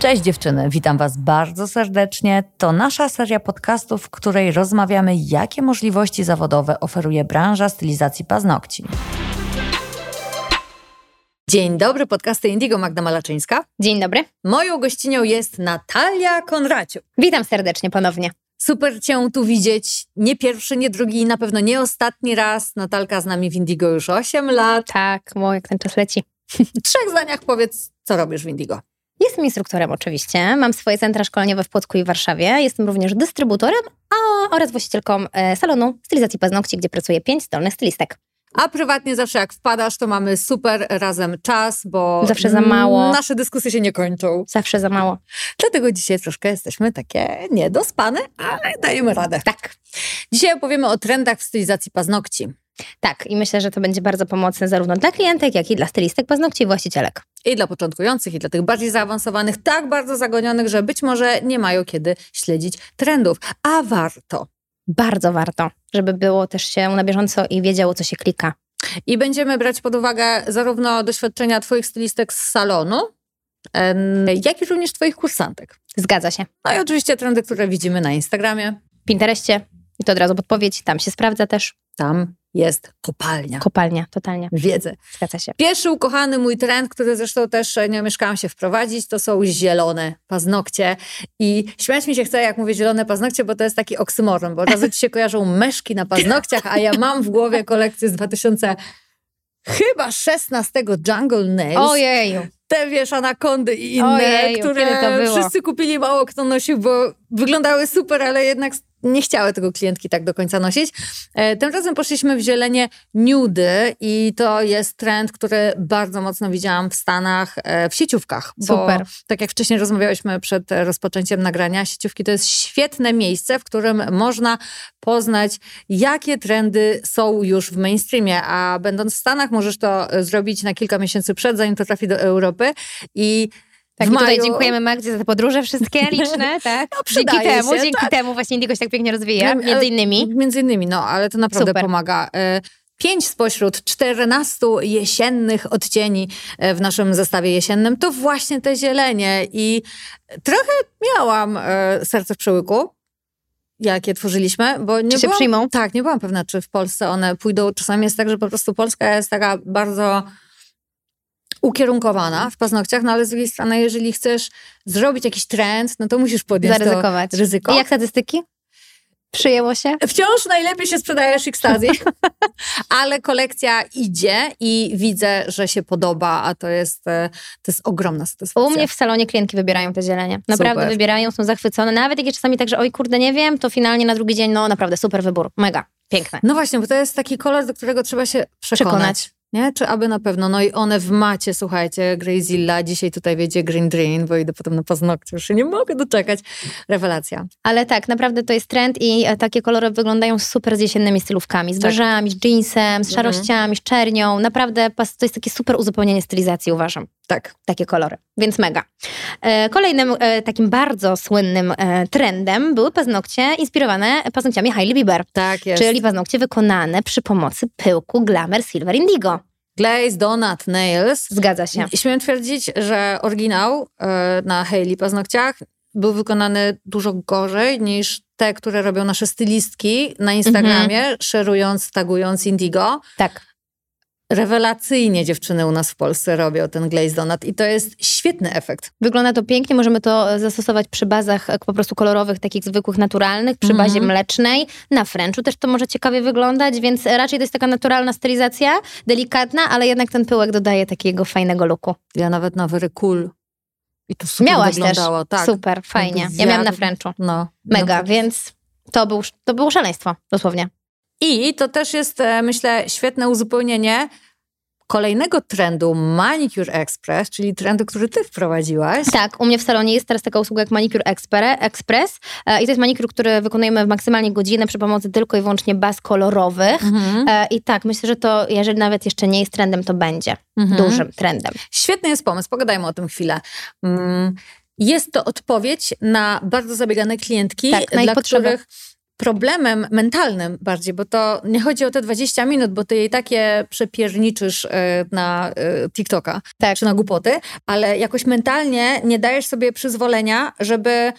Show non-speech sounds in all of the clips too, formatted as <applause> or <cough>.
Cześć dziewczyny, witam Was bardzo serdecznie. To nasza seria podcastów, w której rozmawiamy, jakie możliwości zawodowe oferuje branża stylizacji paznokci. Dzień dobry, podcasty Indigo Magda Malaczyńska. Dzień dobry. Moją gościnią jest Natalia Konraciuk. Witam serdecznie ponownie. Super Cię tu widzieć. Nie pierwszy, nie drugi, na pewno nie ostatni raz. Natalka z nami w Indigo już 8 lat. Tak, bo jak ten czas leci. W <laughs> trzech zdaniach powiedz, co robisz w Indigo. Jestem instruktorem oczywiście. Mam swoje centra szkoleniowe w Płocku i Warszawie. Jestem również dystrybutorem a, oraz właścicielką e, salonu stylizacji paznokci, gdzie pracuje pięć zdolnych stylistek. A prywatnie zawsze jak wpadasz, to mamy super razem czas, bo Zawsze za mało. nasze dyskusje się nie kończą. Zawsze za mało. Dlatego dzisiaj troszkę jesteśmy takie niedospane, ale dajemy radę. Tak. Dzisiaj opowiemy o trendach w stylizacji paznokci. Tak, i myślę, że to będzie bardzo pomocne zarówno dla klientek, jak i dla stylistek paznokci i właścicielek. I dla początkujących, i dla tych bardziej zaawansowanych, tak bardzo zagonionych, że być może nie mają kiedy śledzić trendów. A warto. Bardzo warto, żeby było też się na bieżąco i wiedziało, co się klika. I będziemy brać pod uwagę zarówno doświadczenia Twoich stylistek z salonu, jak i również Twoich kursantek. Zgadza się. No i oczywiście trendy, które widzimy na Instagramie. W Pinterestie, i to od razu podpowiedź, tam się sprawdza też. Tam jest kopalnia. Kopalnia, totalnie. Wiedzy. Zgadza się. Pierwszy ukochany mój trend, który zresztą też e, nie omieszkałam się wprowadzić, to są zielone paznokcie. I śmiać mi się chce, jak mówię zielone paznokcie, bo to jest taki oksymoron, bo od razu ci się kojarzą meszki na paznokciach, a ja mam w głowie kolekcję z 2000 chyba 16 Jungle Nails. Ojeju. Te wiesz, anakondy i inne, Ojeju, które wszyscy kupili, mało kto nosił, bo wyglądały super, ale jednak nie chciały tego klientki tak do końca nosić. E, Tym razem poszliśmy w zielenie nudy i to jest trend, który bardzo mocno widziałam w Stanach, e, w sieciówkach. Bo, Super. tak jak wcześniej rozmawiałyśmy przed rozpoczęciem nagrania, sieciówki to jest świetne miejsce, w którym można poznać, jakie trendy są już w mainstreamie, a będąc w Stanach możesz to e, zrobić na kilka miesięcy przed, zanim to trafi do Europy i Tak, w tutaj maju- dziękujemy Magdzie za te podróże wszystkie <laughs> liczne, tak? No, dzięki temu, się, dzięki tak. temu właśnie Indigo się tak pięknie rozwija, No, między innymi. Między innymi, no, ale to naprawdę Super. pomaga. E, Pięć spośród 14 jesiennych odcieni e, w naszym zestawie jesiennym to właśnie te zielenie. I trochę miałam e, serce w przełyku, jak je tworzyliśmy, bo nie Czy się byłam, przyjmą? Tak, nie byłam pewna, czy w Polsce one pójdą. Czasami jest tak, że po prostu Polska jest taka bardzo ukierunkowana w paznokciach, no ale z drugiej strony, jeżeli chcesz zrobić jakiś trend, no to musisz podjąć Zaryzykować. to ryzyko. I jak statystyki? Przyjęło się? Wciąż najlepiej się sprzedaje Shikstazy, <laughs> ale kolekcja idzie i widzę, że się podoba, a to jest, e, to jest ogromna satysfakcja. U mnie w salonie klientki wybierają te zielenie. Naprawdę Super. wybierają, są zachwycone. Nawet jak jest czasami tak, że oj kurde, nie wiem, to finalnie na drugi dzień, no naprawdę super wybór. Mega. Piękne. No właśnie, bo to jest taki kolor, do którego trzeba się przekonać. Przekonać. Nie? Czy aby na pewno? No i one w macie, słuchajcie, Greyzilla, dzisiaj tutaj wiedzie Green Drain, bo idę potem na paznokcie, już się nie mogę doczekać. Rewelacja. Ale tak, naprawdę to jest trend i e, takie kolory wyglądają super z jesiennymi stylówkami. Z Tak. beżami, z jeansem, Mhm. z szarościami, z czernią. Naprawdę to jest takie super uzupełnienie stylizacji, uważam. Tak. takie kolory, więc mega. E, Kolejnym e, takim bardzo słynnym e, trendem były paznokcie inspirowane paznokciami Hailey Bieber, Tak jest. czyli paznokcie wykonane przy pomocy pyłku Glamour Silver Indigo. Glaze Donut Nails. Zgadza się. Śmiem twierdzić, że oryginał na Hailey paznokciach był wykonany dużo gorzej niż te, które robią nasze stylistki na Instagramie, szerując, tagując Indigo. Tak. Rewelacyjnie dziewczyny u nas w Polsce robią ten glaze donut i to jest świetny efekt. Wygląda to pięknie, możemy to zastosować przy bazach e, po prostu kolorowych, takich zwykłych, naturalnych, przy Mhm. bazie mlecznej. Na Frenchu też to może ciekawie wyglądać, więc raczej to jest taka naturalna stylizacja, delikatna, ale jednak ten pyłek dodaje takiego fajnego looku. Ja nawet na Cool. I to super Miałaś wyglądało. też. Tak. Super, fajnie. Ja miałam na Frenchu. No. Mega, No. więc to, był, to było szaleństwo, dosłownie. I to też jest, e, myślę, świetne uzupełnienie kolejnego trendu Manicure Express, czyli trendu, który ty wprowadziłaś. Tak, u mnie w salonie jest teraz taka usługa jak Manicure Express e, i to jest manicure, który wykonujemy w maksymalnie godzinę przy pomocy tylko i wyłącznie baz kolorowych. Mhm. E, I tak, myślę, że to, jeżeli nawet jeszcze nie jest trendem, to będzie Mhm. dużym trendem. Świetny jest pomysł, pogadajmy o tym chwilę. Mm, Jest to odpowiedź na bardzo zabiegane klientki, Tak, dla których problemem mentalnym bardziej, bo to nie chodzi o te 20 minut, bo ty jej takie przepierniczysz e, na e, TikToka Tak. czy na głupoty, ale jakoś mentalnie nie dajesz sobie przyzwolenia, żeby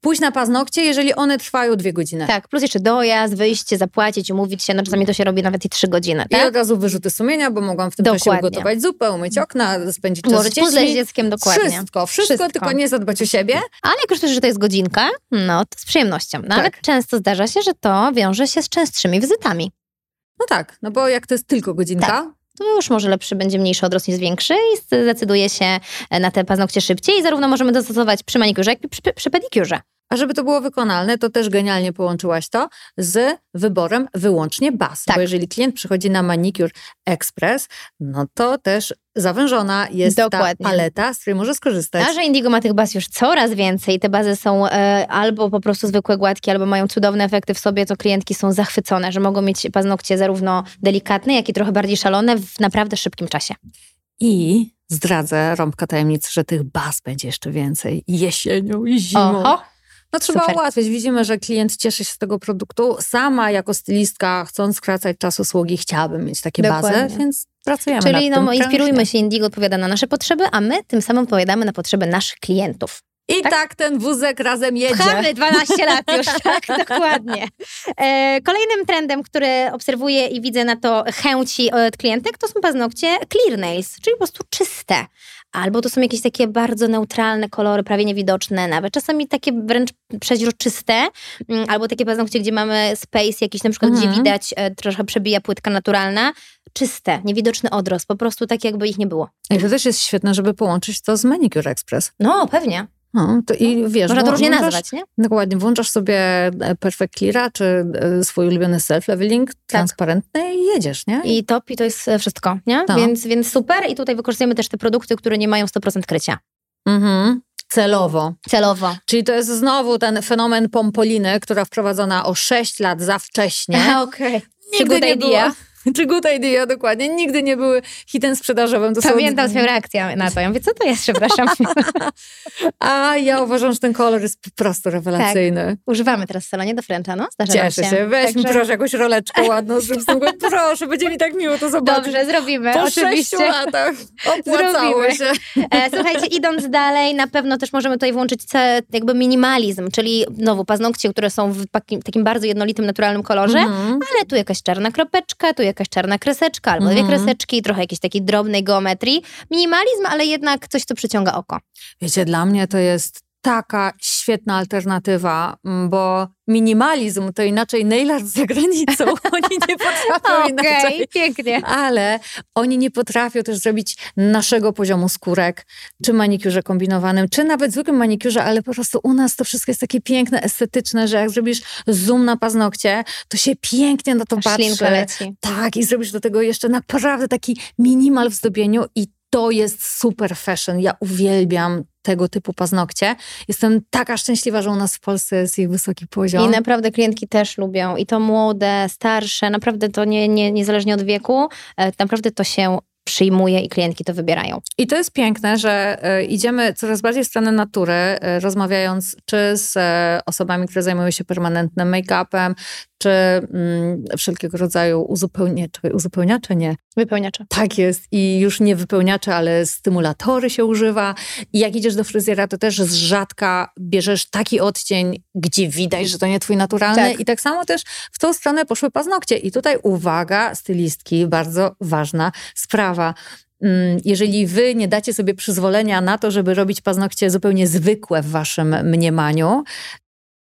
pójść na paznokcie, jeżeli one trwają dwie godziny. Tak, plus jeszcze dojazd, wyjście, zapłacić, umówić się, no czasami to się robi nawet i trzy godziny, I tak? od razu wyrzuty sumienia, bo mogłam w tym czasie Dokładnie. ugotować zupę, umyć okna, spędzić czas puzzle z dziećmi. dzieckiem, dokładnie. Wszystko, wszystko, Wszystko. tylko nie zadbać o siebie. Ale jak już że to jest godzinka, no to z przyjemnością. No, ale Tak. często zdarza się, że to wiąże się z częstszymi wizytami. No tak, no bo jak to jest tylko godzinka, Tak. To już może lepszy będzie mniejszy odrost niż większy i zdecyduje się na te paznokcie szybciej. I zarówno możemy dostosować przy manikurze, jak i przy, przy pedikurze. A żeby to było wykonalne, to też genialnie połączyłaś to z wyborem wyłącznie baz. Tak. Bo jeżeli klient przychodzi na manicure express, no to też zawężona jest Dokładnie. ta paleta, z której może skorzystać. A że Indigo ma tych baz już coraz więcej, te bazy są e, albo po prostu zwykłe, gładkie, albo mają cudowne efekty w sobie, to klientki są zachwycone, że mogą mieć paznokcie zarówno delikatne, jak i trochę bardziej szalone w naprawdę szybkim czasie. I zdradzę rąbka tajemnic, że tych baz będzie jeszcze więcej jesienią i zimą. Oho, No trzeba Super. ułatwiać. Widzimy, że klient cieszy się z tego produktu. Sama jako stylistka, chcąc skracać czas usługi, chciałabym mieć takie Dokładnie. bazy, więc pracujemy czyli nad no, inspirujmy się, Indigo odpowiada na nasze potrzeby, a my tym samym odpowiadamy na potrzeby naszych klientów. I tak? ten wózek razem jedzie. Pchamy 12 <laughs> lat już, tak, dokładnie. E, kolejnym trendem, który obserwuję i widzę na to chęci od klientek, to są paznokcie clear nails, czyli po prostu czyste. Albo to są jakieś takie bardzo neutralne kolory, prawie niewidoczne, nawet czasami takie wręcz przeźroczyste, mm, albo takie paznokcie, gdzie mamy space jakiś, na przykład, Mhm. gdzie widać, e, trochę przebija płytka naturalna. Czyste, niewidoczny odrost, po prostu tak jakby ich nie było. I to też jest świetne, żeby połączyć to z Manicure Express. No, pewnie. No, to I wiesz, Można to różnie włączasz- nazwać, nie? Dokładnie, włączasz sobie e, Perfect Cleara, czy e, swój ulubiony self-leveling transparentny i jedziesz, nie? I top, i to jest e, wszystko, nie? No. Więc, więc super. I tutaj wykorzystujemy też te produkty, które nie mają 100% krycia. Mhm. Celowo. Celowo. Czyli to jest znowu ten fenomen pompoliny, która wprowadzona o 6 lat za wcześnie. <laughs> okej. Nigdy good nie idea. była. <laughs> Czy good idea, dokładnie. Nigdy nie były hitem sprzedażowym. To są- Pamiętam swoją reakcję na to. Ja mówię, co to jest, przepraszam. <laughs> A ja uważam, że ten kolor jest po prostu rewelacyjny. Używamy teraz w salonie do Frencha, no? Zdarza Cieszę się. Weź mi Także- proszę jakąś roleczkę ładną, z tym. <laughs> Proszę, będzie mi tak miło to zobaczyć. Dobrze, zrobimy, Po oczywiście. sześciu latach opłacało Zrobimy. się. E, słuchajcie, idąc dalej, na pewno też możemy tutaj włączyć jakby minimalizm, czyli znowu paznokcie, które są w takim, bardzo jednolitym, naturalnym kolorze, Mhm. ale tu jakaś czarna kropeczka, tu jakaś czarna kreseczka, albo dwie Mhm. kreseczki, trochę jakiejś takiej drobnej geometrii. Minimalizm, ale jednak coś, co przyciąga oko. Wiecie, dla mnie to jest taka świetna alternatywa, m, bo minimalizm to inaczej nail art za granicą. <laughs> Oni nie potrafią inaczej. pięknie. Ale oni nie potrafią też zrobić naszego poziomu skórek, czy manikiurze kombinowanym, czy nawet zwykłym manikiurze, ale po prostu u nas to wszystko jest takie piękne, estetyczne, że jak zrobisz zoom na paznokcie, to się pięknie na to patrzy. Leci. Tak, i zrobisz do tego jeszcze naprawdę taki minimal w zdobieniu i to jest super fashion. Ja uwielbiam tego typu paznokcie. Jestem taka szczęśliwa, że u nas w Polsce jest ich wysoki poziom. I naprawdę klientki też lubią. I to młode, starsze, naprawdę to nie, nie, niezależnie od wieku, e, naprawdę to się przyjmuje i klientki to wybierają. I to jest piękne, że e, idziemy coraz bardziej w stronę natury, e, rozmawiając czy z osobami, które zajmują się permanentnym make-upem, czy mm, wszelkiego rodzaju uzupełniacze, uzupełniacze nie. Wypełniacze. Tak jest i już nie wypełniacze, ale stymulatory się używa. I jak idziesz do fryzjera, to też z rzadka bierzesz taki odcień, gdzie widać, że to nie twój naturalny. Tak. I tak samo też w tą stronę poszły paznokcie. I tutaj uwaga, stylistki, bardzo ważna sprawa. Mm, Jeżeli wy nie dacie sobie przyzwolenia na to, żeby robić paznokcie zupełnie zwykłe w waszym mniemaniu,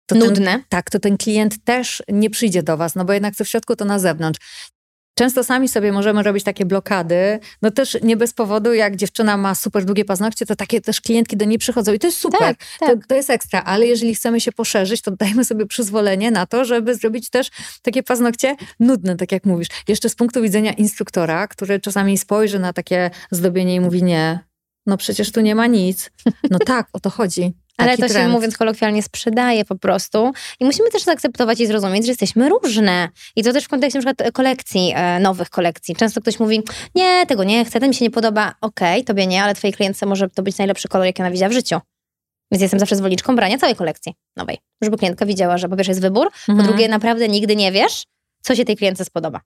to ten, Nudne. tak, to ten klient też nie przyjdzie do was, no bo jednak co w środku, to na zewnątrz. Często sami sobie możemy robić takie blokady, no też nie bez powodu, jak dziewczyna ma super długie paznokcie, to takie też klientki do niej przychodzą i to jest super, Tak, tak. To, to jest ekstra, ale jeżeli chcemy się poszerzyć, to dajmy sobie przyzwolenie na to, żeby zrobić też takie paznokcie nudne, tak jak mówisz. Jeszcze z punktu widzenia instruktora, który czasami spojrzy na takie zdobienie i mówi nie, no przecież tu nie ma nic. No tak, o to chodzi. Ale to się, trend. mówiąc kolokwialnie, sprzedaje po prostu. I musimy też zaakceptować i zrozumieć, że jesteśmy różne. I to też w kontekście na przykład kolekcji, e, nowych kolekcji. Często ktoś mówi, nie, tego nie chcę, ten mi się nie podoba. Okej, tobie nie, ale twojej klientce może to być najlepszy kolor, jaki ona widziała w życiu. Więc jestem zawsze zwolenniczką brania całej kolekcji nowej, żeby klientka widziała, że po pierwsze jest wybór, Mhm. po drugie naprawdę nigdy nie wiesz, co się tej klientce spodoba.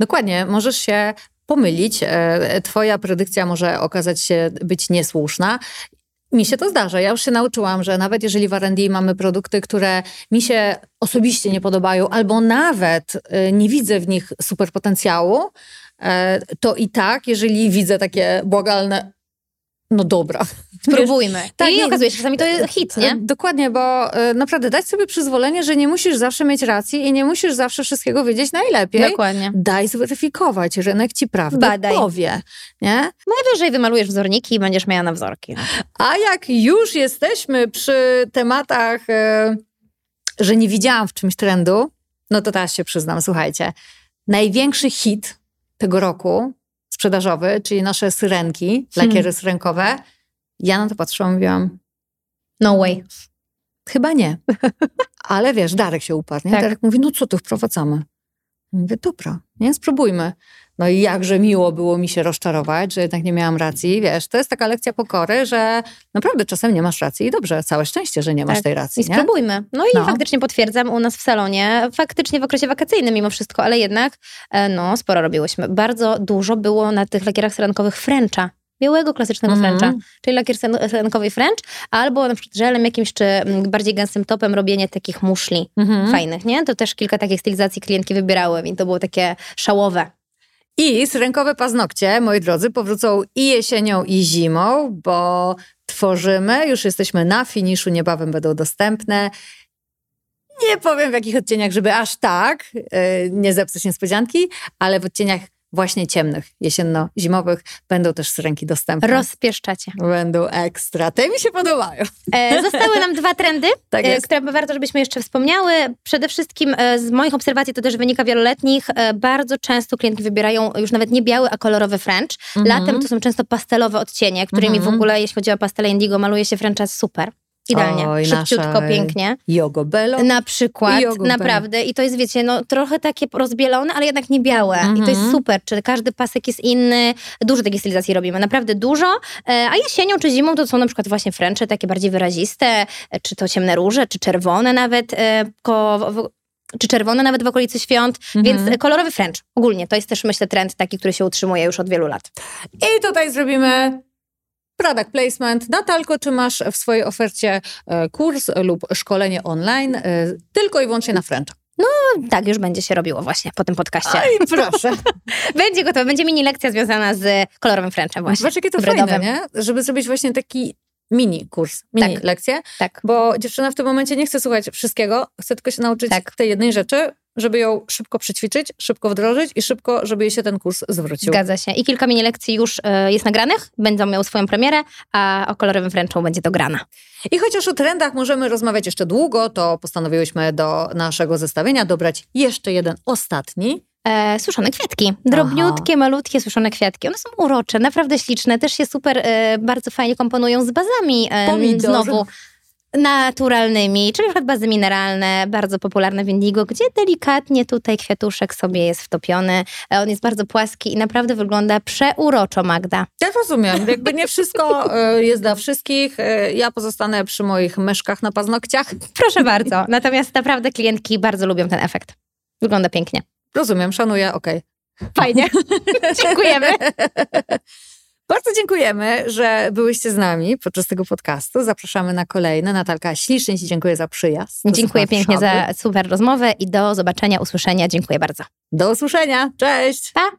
Dokładnie, możesz się pomylić. e, Twoja predykcja może okazać się być niesłuszna. Mi się to zdarza. Ja już się nauczyłam, że nawet jeżeli w R&D mamy produkty, które mi się osobiście nie podobają, albo nawet e, nie widzę w nich super potencjału, e, to i tak, jeżeli widzę takie błagalne, no dobra. Spróbujmy. tak, I nie- okazuje się, że czasami to jest hit, nie? E, Dokładnie, bo e, naprawdę dać sobie przyzwolenie, że nie musisz zawsze mieć racji i nie musisz zawsze wszystkiego wiedzieć najlepiej. Dokładnie. Daj zweryfikować, rynek ci prawdę Badaj. powie, nie? Najwyżej wymalujesz wzorniki i będziesz miała na wzorki. A jak już jesteśmy przy tematach, e, że nie widziałam w czymś trendu, no to teraz się przyznam, słuchajcie. Największy hit tego roku sprzedażowy, czyli nasze syrenki, Hmm. lakiery syrenkowe, ja na to patrzyłam i mówiłam, No way. Chyba nie. <laughs> Ale wiesz, Darek się uparł. Nie? Tak. Darek mówi, no co tu wprowadzamy? Mówię, dobra, nie, spróbujmy. No i jakże miło było mi się rozczarować, że jednak nie miałam racji. Wiesz, to jest taka lekcja pokory, że naprawdę czasem nie masz racji i dobrze, całe szczęście, że nie masz Tak. tej racji. I Nie? spróbujmy. No i No. faktycznie potwierdzam u nas w salonie, faktycznie w okresie wakacyjnym mimo wszystko, ale jednak e, no sporo robiłyśmy. Bardzo dużo było na tych lakierach syrenkowych Frencha. Białego, klasycznego Mhm. Frencha, czyli lakier syrenkowy French, albo na przykład żelem jakimś, czy mm, bardziej gęstym topem robienie takich muszli Mhm. fajnych, nie? To też kilka takich stylizacji klientki wybierały i to było takie szałowe. I syrenkowe paznokcie, moi drodzy, powrócą i jesienią, i zimą, bo tworzymy, już jesteśmy na finiszu, niebawem będą dostępne. Nie powiem w jakich odcieniach, żeby aż tak yy, nie zepsuć niespodzianki, ale w odcieniach właśnie ciemnych, jesienno-zimowych będą też syrenki dostępne. Rozpieszczacie. Będą ekstra. Te mi się podobają. E, zostały nam dwa trendy, <laughs> Tak e, które by warto, żebyśmy jeszcze wspomniały. Przede wszystkim e, z moich obserwacji, to też wynika wieloletnich, e, bardzo często klientki wybierają już nawet nie biały, a kolorowy French. Mhm. Latem to są często pastelowe odcienie, którymi Mhm. w ogóle, jeśli chodzi o pastele indigo, maluje się Frencha super. Idealnie, Oj, szybciutko, pięknie. Jogo Bello. Na przykład, naprawdę. I to jest, wiecie, no trochę takie rozbielone, ale jednak nie białe. I to jest Mhm. super, czy każdy pasek jest inny. Dużo takiej stylizacji robimy, naprawdę dużo. E, A jesienią czy zimą to są na przykład właśnie Frencze, takie bardziej wyraziste, e, czy to ciemne róże, czy czerwone nawet, e, czy czerwone nawet w okolicy świąt. Mhm. Więc kolorowy French ogólnie, to jest też myślę trend taki, który się utrzymuje już od wielu lat. I tutaj zrobimy product placement. Natalko, czy masz w swojej ofercie e, kurs lub szkolenie online e, tylko i wyłącznie na French? Tak, już będzie się robiło właśnie po tym podcaście. Oj, <laughs> proszę. Będzie gotowe, będzie mini lekcja związana z kolorowym Frenchem właśnie. Zobacz, jakie to hybrydowym. fajne, nie? Żeby zrobić właśnie taki mini kurs, mini Tak. lekcję, Tak. bo dziewczyna w tym momencie nie chce słuchać wszystkiego, chce tylko się nauczyć Tak. tej jednej rzeczy, żeby ją szybko przećwiczyć, szybko wdrożyć i szybko, żeby jej się ten kurs zwrócił. Zgadza się. I kilka mini lekcji już e, jest nagranych, będą miały swoją premierę, a o kolorowym Frenchu będzie to grana. I chociaż o trendach możemy rozmawiać jeszcze długo, to postanowiłyśmy do naszego zestawienia dobrać jeszcze jeden ostatni. E, suszone kwiatki. Drobniutkie, malutkie suszone kwiatki. One są urocze, naprawdę śliczne. Też się super, e, bardzo fajnie komponują z bazami. E. Znowu naturalnymi, czyli na przykład bazy mineralne, bardzo popularne w Indigo, gdzie delikatnie tutaj kwiatuszek sobie jest wtopiony. On jest bardzo płaski i naprawdę wygląda przeuroczo, Magda. Ja rozumiem, jakby nie wszystko e, jest dla wszystkich. E, Ja pozostanę przy moich myszkach na paznokciach. Proszę bardzo. Natomiast naprawdę klientki bardzo lubią ten efekt. Wygląda pięknie. Rozumiem, szanuję, okej. Fajnie. <laughs> Dziękujemy. <laughs> Bardzo dziękujemy, że byłyście z nami podczas tego podcastu. Zapraszamy na kolejne. Natalka, ślicznie Ci dziękuję za przyjazd. Dziękuję pięknie za super rozmowę i do zobaczenia, usłyszenia. Dziękuję bardzo. Do usłyszenia. Cześć! Pa!